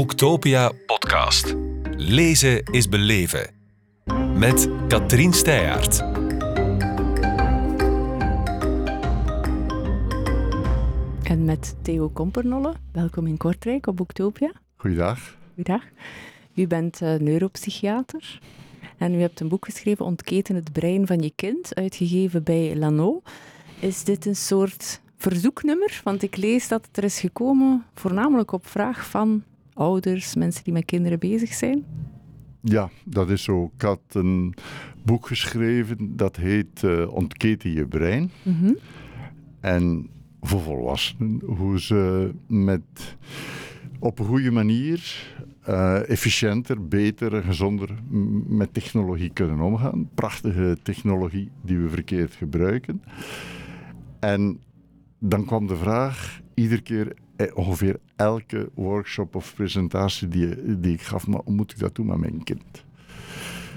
Boektopia podcast. Lezen is beleven. Met Katrien Steyaert. En met Theo Kompernolle. Welkom in Kortrijk op Boektopia. Goeiedag. Goedendag. U bent uh, neuropsychiater en u hebt een boek geschreven, Ontketen het brein van je kind, uitgegeven bij Lano. Is dit een soort verzoeknummer? Want ik lees dat het er is gekomen voornamelijk op vraag van ouders, mensen die met kinderen bezig zijn. Ja, dat is zo. Ik had een boek geschreven dat heet uh, Ontketen je brein. Mm -hmm. En voor volwassenen, hoe ze met, op een goede manier uh, efficiënter, beter, gezonder met technologie kunnen omgaan. Prachtige technologie die we verkeerd gebruiken. En dan kwam de vraag, iedere keer eh, ongeveer elke workshop of presentatie die, die ik gaf, maar hoe moet ik dat doen met mijn kind?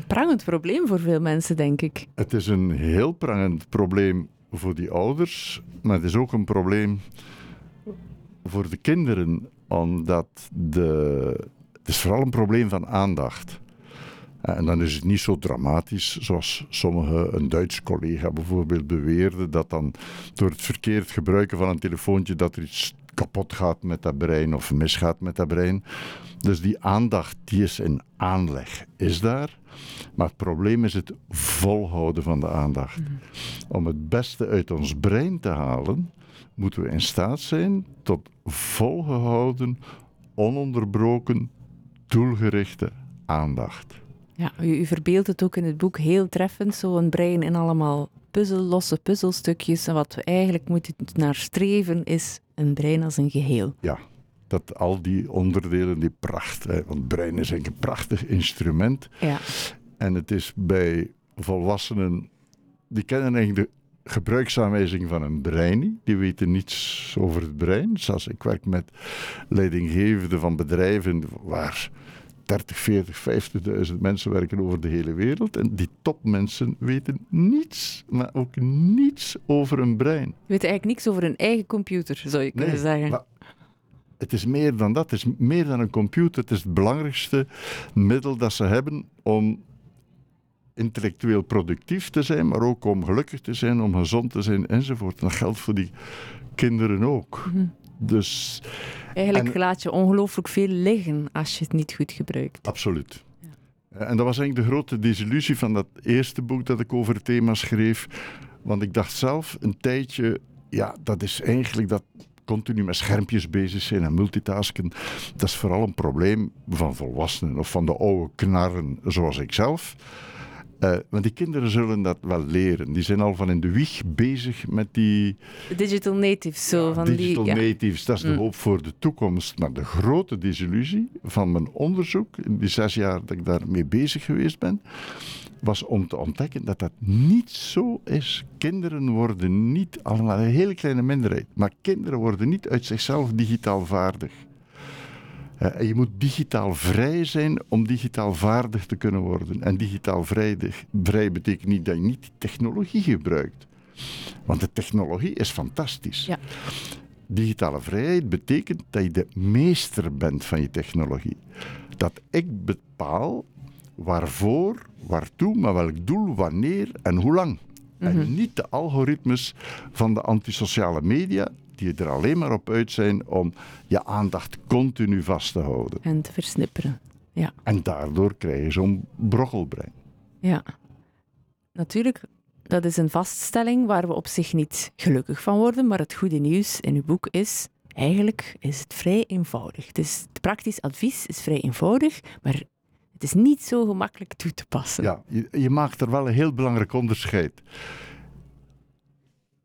Prangend probleem voor veel mensen, denk ik. Het is een heel prangend probleem voor die ouders, maar het is ook een probleem voor de kinderen, omdat de, het is vooral een probleem van aandacht. En dan is het niet zo dramatisch zoals sommige, een Duits collega bijvoorbeeld beweerde, dat dan door het verkeerd gebruiken van een telefoontje dat er iets kapot gaat met dat brein of misgaat met dat brein. Dus die aandacht die is in aanleg, is daar. Maar het probleem is het volhouden van de aandacht. Mm. Om het beste uit ons brein te halen, moeten we in staat zijn tot volgehouden, ononderbroken, doelgerichte aandacht. Ja, u, u verbeeldt het ook in het boek heel treffend, zo'n brein in allemaal puzzel, losse puzzelstukjes. En wat we eigenlijk moeten naar streven is een brein als een geheel. Ja, dat al die onderdelen, die pracht. Hè, want het brein is een prachtig instrument. Ja. En het is bij volwassenen, die kennen eigenlijk de gebruiksaanwijzing van een brein niet. Die weten niets over het brein. Zoals ik werk met leidinggevenden van bedrijven waar 30, 40, 50.000 mensen werken over de hele wereld. En die topmensen weten niets, maar ook niets over hun brein. Je weet eigenlijk niks over hun eigen computer, zou je kunnen zeggen. Maar het is meer dan dat. Het is meer dan een computer. Het is het belangrijkste middel dat ze hebben om intellectueel productief te zijn, maar ook om gelukkig te zijn, om gezond te zijn enzovoort. En dat geldt voor die kinderen ook. Mm -hmm. Dus, Eigenlijk en, laat je ongelooflijk veel liggen als je het niet goed gebruikt. Absoluut. Ja. En dat was eigenlijk de grote desillusie van dat eerste boek dat ik over het thema schreef. Want ik dacht zelf een tijdje, ja, dat is eigenlijk dat continu met schermpjes bezig zijn en multitasken. Dat is vooral een probleem van volwassenen of van de oude knarren zoals ik zelf. Uh, want die kinderen zullen dat wel leren. Die zijn al van in de wieg bezig met die... Digital natives, zo ja, van digital die... natives, dat is de mm. hoop voor de toekomst. Maar de grote desillusie van mijn onderzoek, in die zes jaar dat ik daarmee bezig geweest ben, was om te ontdekken dat dat niet zo is. Kinderen worden niet, allemaal een hele kleine minderheid, maar kinderen worden niet uit zichzelf digitaal vaardig. En je moet digitaal vrij zijn om digitaal vaardig te kunnen worden. En digitaal vrij, vrij betekent niet dat je niet technologie gebruikt. Want de technologie is fantastisch. Ja. Digitale vrijheid betekent dat je de meester bent van je technologie. Dat ik bepaal waarvoor, waartoe, maar welk doel, wanneer en hoe lang. Mm -hmm. En niet de algoritmes van de antisociale media die er alleen maar op uit zijn om je aandacht continu vast te houden. En te versnipperen. Ja. En daardoor krijg je zo'n brochelbrein. Ja. Natuurlijk, dat is een vaststelling waar we op zich niet gelukkig van worden, maar het goede nieuws in uw boek is, eigenlijk is het vrij eenvoudig. Dus het praktisch advies is vrij eenvoudig, maar het is niet zo gemakkelijk toe te passen. Ja, je, je maakt er wel een heel belangrijk onderscheid.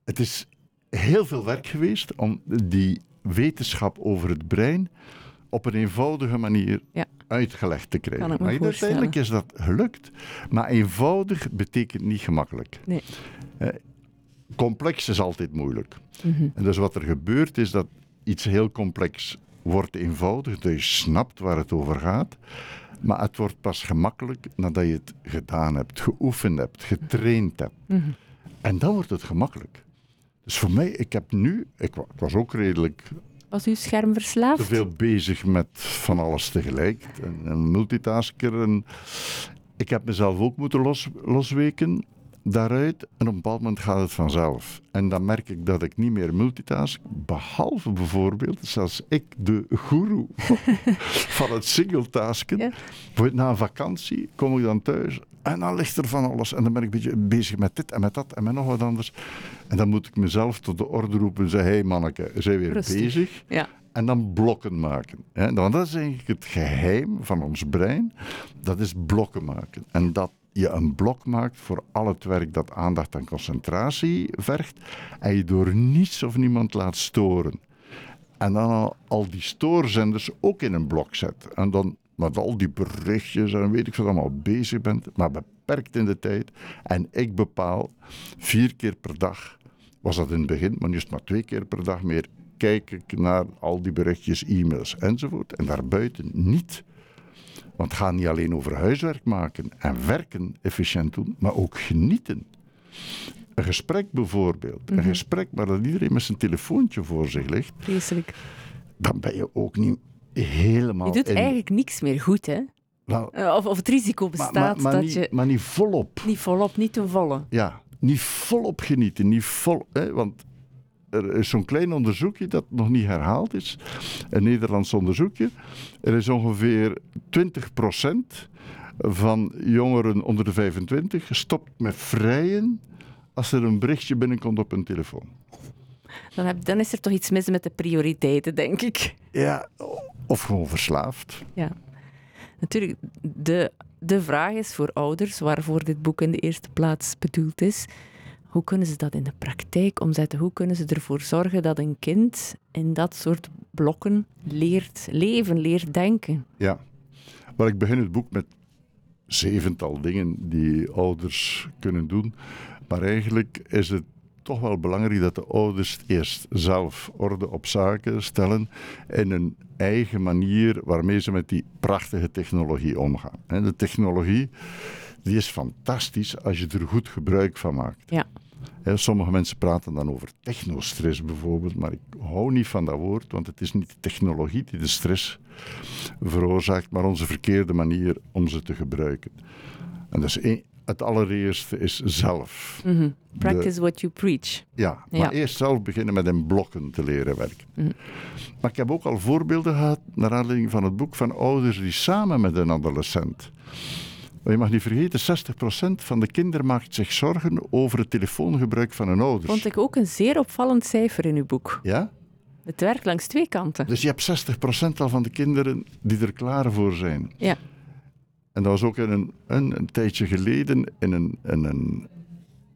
Het is heel veel werk geweest om die wetenschap over het brein op een eenvoudige manier ja. uitgelegd te krijgen. Maar uiteindelijk is dat gelukt. Maar eenvoudig betekent niet gemakkelijk. Nee. Eh, complex is altijd moeilijk. Mm -hmm. En dus wat er gebeurt is dat iets heel complex wordt eenvoudig, dat je snapt waar het over gaat. Maar het wordt pas gemakkelijk nadat je het gedaan hebt, geoefend hebt, getraind hebt. Mm -hmm. En dan wordt het gemakkelijk. Dus voor mij, ik heb nu, ik, ik was ook redelijk Was u schermverslaafd? te veel bezig met van alles tegelijk. Een, een multitasker. En ik heb mezelf ook moeten los, losweken daaruit. En op een bepaald moment gaat het vanzelf. En dan merk ik dat ik niet meer multitask. Behalve bijvoorbeeld, zelfs ik, de guru van het singletasken. Ja. Na een vakantie kom ik dan thuis. En dan ligt er van alles. En dan ben ik een beetje bezig met dit en met dat en met nog wat anders. En dan moet ik mezelf tot de orde roepen en zeggen: hé hey manneke, zijn weer Rustig. bezig. Ja. En dan blokken maken. Hè. Want dat is eigenlijk het geheim van ons brein. Dat is blokken maken. En dat je een blok maakt voor al het werk dat aandacht en concentratie vergt. En je door niets of niemand laat storen. En dan al, al die stoorzenders ook in een blok zet. En dan met al die berichtjes en weet ik wat allemaal bezig bent. Maar beperkt in de tijd. En ik bepaal vier keer per dag. Was dat in het begin, maar nu is het maar twee keer per dag meer. Kijk ik naar al die berichtjes, e-mails enzovoort. En daarbuiten niet. Want het gaat niet alleen over huiswerk maken en werken efficiënt doen, maar ook genieten. Een gesprek bijvoorbeeld. Een gesprek waar dat iedereen met zijn telefoontje voor zich ligt. Vreselijk. Dan ben je ook niet helemaal Je doet in... eigenlijk niks meer goed, hè? Nou, Eh, Of, of het risico maar, bestaat maar, maar dat niet, je maar niet volop. niet volop, niet ten volle. Ja, niet volop genieten. Niet vol, hè, want er is zo'n klein onderzoekje dat nog niet herhaald is. Een Nederlands onderzoekje. Er is ongeveer 20% van jongeren onder de 25 gestopt met vrijen als er een berichtje binnenkomt op hun telefoon. Dan, heb, dan is er toch iets mis met de prioriteiten, denk ik. Ja, of gewoon verslaafd. Ja. Natuurlijk, de, de vraag is voor ouders, waarvoor dit boek in de eerste plaats bedoeld is, hoe kunnen ze dat in de praktijk omzetten? Hoe kunnen ze ervoor zorgen dat een kind in dat soort blokken leert leven, leert denken? Ja. Maar ik begin het boek met zevental dingen die ouders kunnen doen. Maar eigenlijk is het toch wel belangrijk dat de ouders eerst zelf orde op zaken stellen in een eigen manier waarmee ze met die prachtige technologie omgaan. En de technologie die is fantastisch als je er goed gebruik van maakt. Ja. Sommige mensen praten dan over technostress bijvoorbeeld, maar ik hou niet van dat woord, want het is niet de technologie die de stress veroorzaakt, maar onze verkeerde manier om ze te gebruiken. En dus één- het allereerste is zelf. Mhm. Practice what you preach. Ja, maar Ja. eerst zelf beginnen met in blokken te leren werken. Mhm. Maar ik heb ook al voorbeelden gehad, naar aanleiding van het boek, van ouders die samen met een adolescent. Maar je mag niet vergeten, 60% van de kinderen maakt zich zorgen over het telefoongebruik van hun ouders. Vond ik ook een zeer opvallend cijfer in uw boek. Ja? Het werkt langs twee kanten. Dus je hebt 60% al van de kinderen die er klaar voor zijn. Ja. En dat was ook in een, een, een tijdje geleden in een, in een,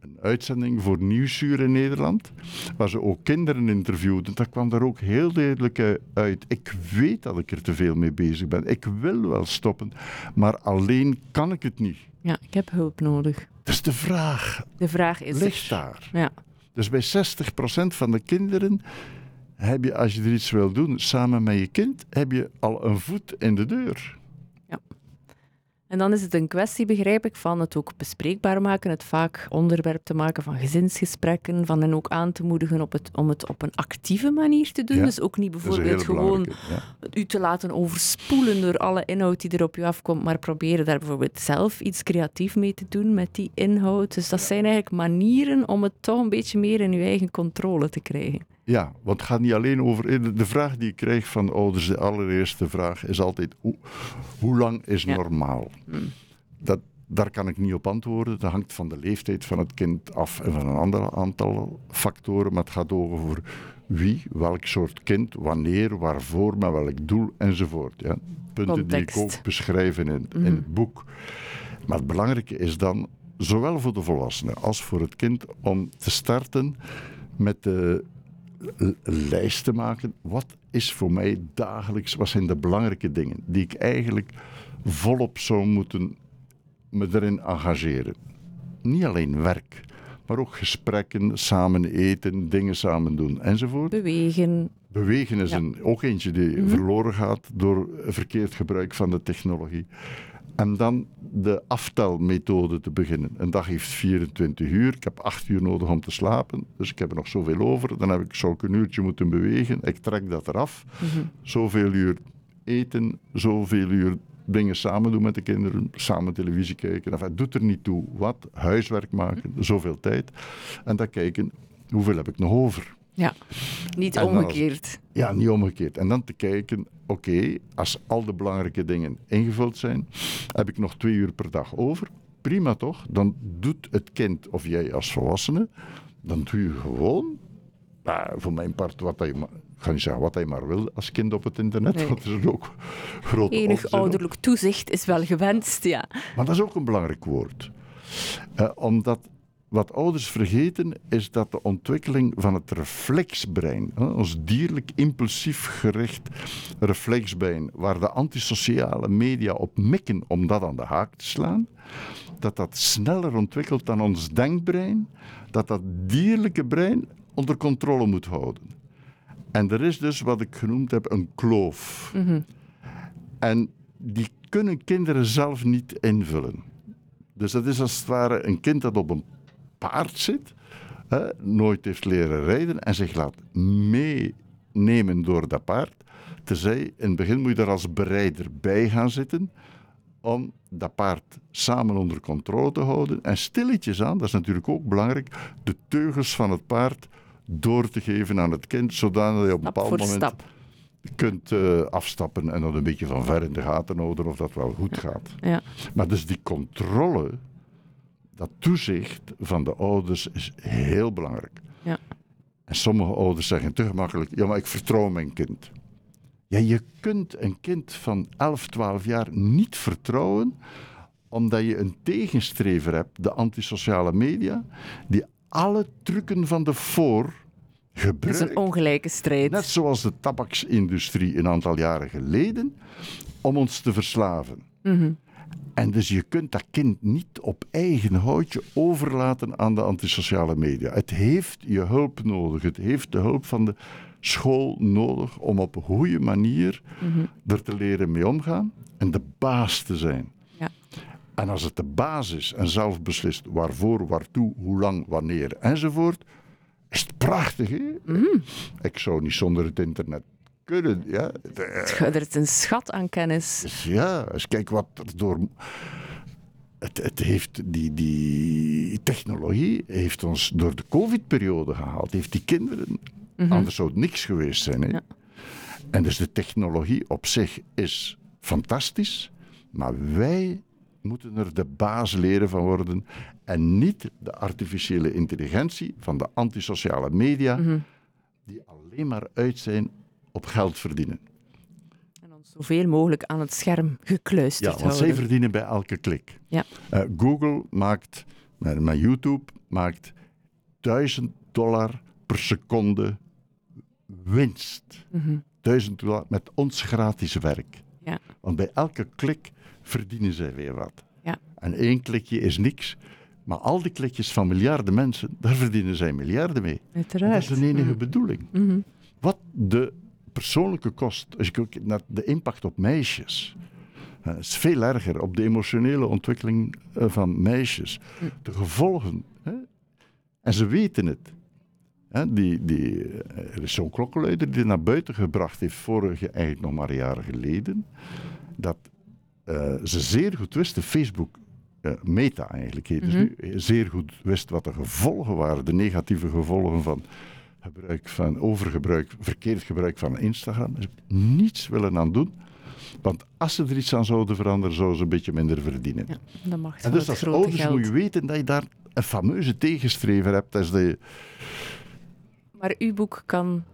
een uitzending voor Nieuwsuur in Nederland, waar ze ook kinderen interviewden. Dat kwam daar ook heel duidelijk eh, uit. Ik weet dat ik er te veel mee bezig ben. Ik wil wel stoppen, maar alleen kan ik het niet. Ja, ik heb hulp nodig. Dus de vraag De vraag is ligt daar. Ja. Dus bij 60% van de kinderen heb je, als je er iets wil doen samen met je kind, heb je al een voet in de deur. En dan is het een kwestie, begrijp ik, van het ook bespreekbaar maken, het vaak onderwerp te maken van gezinsgesprekken, van hen ook aan te moedigen op het, om het op een actieve manier te doen. Ja, Dus ook niet bijvoorbeeld gewoon. Ja. u te laten overspoelen door alle inhoud die er op u afkomt, maar proberen daar bijvoorbeeld zelf iets creatief mee te doen met die inhoud. Dus dat zijn eigenlijk manieren om het toch een beetje meer in uw eigen controle te krijgen. Ja, want het gaat niet alleen over. De vraag die ik krijg van ouders, de allereerste vraag is altijd: hoe, hoe lang is Ja. normaal? Dat, daar kan ik niet op antwoorden. Dat hangt van de leeftijd van het kind af en van een ander aantal factoren. Maar het gaat over wie, welk soort kind, wanneer, waarvoor, met welk doel enzovoort. Ja. Punten die ik ook beschrijf in, in Mhm. het boek. Maar het belangrijke is dan, zowel voor de volwassene als voor het kind, om te starten met de lijst te maken. Wat is voor mij dagelijks, wat zijn de belangrijke dingen die ik eigenlijk volop zou moeten me erin engageren? Niet alleen werk, maar ook gesprekken, samen eten, dingen samen doen enzovoort. Bewegen. Bewegen is Ja. een, ook eentje die Mhm. verloren gaat door verkeerd gebruik van de technologie. En dan de aftelmethode te beginnen. Een dag heeft 24 uur. Ik heb 8 uur nodig om te slapen. Dus ik heb er nog zoveel over. Dan heb ik zou ik een uurtje moeten bewegen. Ik trek dat eraf. Zoveel uur eten, zoveel uur dingen samen doen met de kinderen, samen televisie kijken. Enfin, het doet er niet toe wat, huiswerk maken, zoveel tijd. En dan kijken, hoeveel heb ik nog over? Ja, niet En dan als- omgekeerd. Ja, niet omgekeerd. En dan te kijken, oké, als al de belangrijke dingen ingevuld zijn, heb ik nog twee uur per dag over. Prima toch? Dan doet het kind of jij als volwassene, dan doe je gewoon, nou, voor mijn part, wat hij maar, ik ga niet zeggen wat hij maar wil als kind op het internet, Nee. want er is ook grote Enig ouderlijk toezicht is wel gewenst, ja. Maar dat is ook een belangrijk woord. Eh, omdat wat ouders vergeten is dat de ontwikkeling van het reflexbrein, ons dierlijk impulsief gericht reflexbrein, waar de antisociale media op mikken om dat aan de haak te slaan, dat dat sneller ontwikkelt dan ons denkbrein, dat dat dierlijke brein onder controle moet houden. En er is dus wat ik genoemd heb een kloof. En die kunnen kinderen zelf niet invullen. Dus dat is als het ware een kind dat op een paard zit, hè, nooit heeft leren rijden en zich laat meenemen door dat paard. Tenzij in het begin moet je er als bereider bij gaan zitten om dat paard samen onder controle te houden. En stilletjes aan, dat is natuurlijk ook belangrijk, de teugels van het paard door te geven aan het kind, zodat je op een bepaald moment stap. kunt eh, afstappen en dan een beetje van ver in de gaten houden of dat wel goed gaat. Ja. Maar dus die controle, dat toezicht van de ouders is heel belangrijk. Ja. En sommige ouders zeggen te gemakkelijk, ja maar ik vertrouw mijn kind. Ja, je kunt een kind van 11, 12 jaar niet vertrouwen omdat je een tegenstrever hebt, de antisociale media, die alle trucken van de voor Het is gebruikt. een ongelijke strijd. Net zoals de tabaksindustrie een aantal jaren geleden, om ons te verslaven. Mhm. En dus je kunt dat kind niet op eigen houtje overlaten aan de antisociale media. Het heeft je hulp nodig. Het heeft de hulp van de school nodig om op een goede manier Mhm. er te leren mee omgaan en de baas te zijn. Ja. En als het de baas is en zelf beslist waarvoor, waartoe, hoe lang, wanneer enzovoort, is het prachtig. Hè? Mhm. Ik zou niet zonder het internet kunnen. Ja, Er is een schat aan kennis. dus ja, eens kijk wat er door. Het, het heeft die, die technologie heeft ons door de COVID-periode gehaald. Heeft die kinderen. Anders zou het niks geweest zijn. Hè? Ja. En dus de technologie op zich is fantastisch. Maar wij moeten er de baas leren van worden. En niet de artificiële intelligentie van de antisociale media. Die alleen maar uit zijn op geld verdienen. En ons zoveel mogelijk aan het scherm gekluisterd Ja, want zij houden. verdienen bij elke klik. Ja. Eh, Google maakt, met YouTube, maakt 1000 dollar per seconde winst. Mhm. 1000 dollar met ons gratis werk. Ja. Want bij elke klik verdienen zij weer wat. Ja. En één klikje is niks. Maar al die klikjes van miljarden mensen, daar verdienen zij miljarden mee. Dat is de enige Mhm. bedoeling. Mhm. Wat de persoonlijke kost, als je kijkt naar de impact op meisjes, eh, is veel erger op de emotionele ontwikkeling eh, van meisjes. De gevolgen. Hè? En ze weten het. Hè, die, die, eh, er is zo'n klokkenluider die naar buiten gebracht heeft, vorige, eigenlijk nog maar jaren geleden, dat eh, ze zeer goed wisten, Facebook, Meta eigenlijk heet het nu, zeer goed wist wat de gevolgen waren, de negatieve gevolgen van gebruik van overgebruik, verkeerd gebruik van Instagram. Hebben niets willen aan doen. Want als ze er iets aan zouden veranderen, zouden ze een beetje minder verdienen. Ja, de macht en dus het als ouders geld. moet je weten dat je daar een fameuze tegenstrever hebt. Dat is de, Maar uw boek kan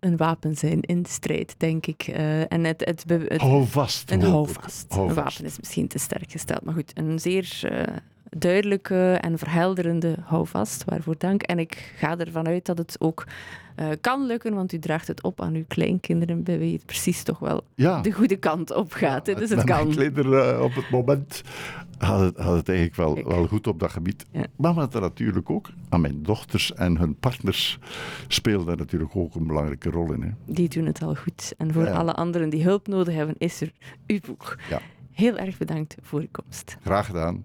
een wapen zijn in de strijd, denk ik. Eh, en het, het, be- het, hou vast. een houvast. Hou Een wapen is misschien te sterk gesteld, maar goed, een zeer eh, duidelijke en verhelderende houvast, waarvoor dank. En ik ga ervan uit dat het ook eh, kan lukken, want u draagt het op aan uw kleinkinderen, bij wie het precies toch wel Ja. de goede kant op gaat. dus het Met mijn kan. Kleder, eh, op het moment had het, had het eigenlijk wel, Kijk. wel goed op dat gebied. Ja. Maar wat er natuurlijk ook aan mijn dochters en hun partners speelt daar natuurlijk ook een belangrijke rol in. Hè. Die doen het al goed. En voor alle anderen die hulp nodig hebben, is er uw boek. Ja. Heel erg bedankt voor uw komst. Graag gedaan.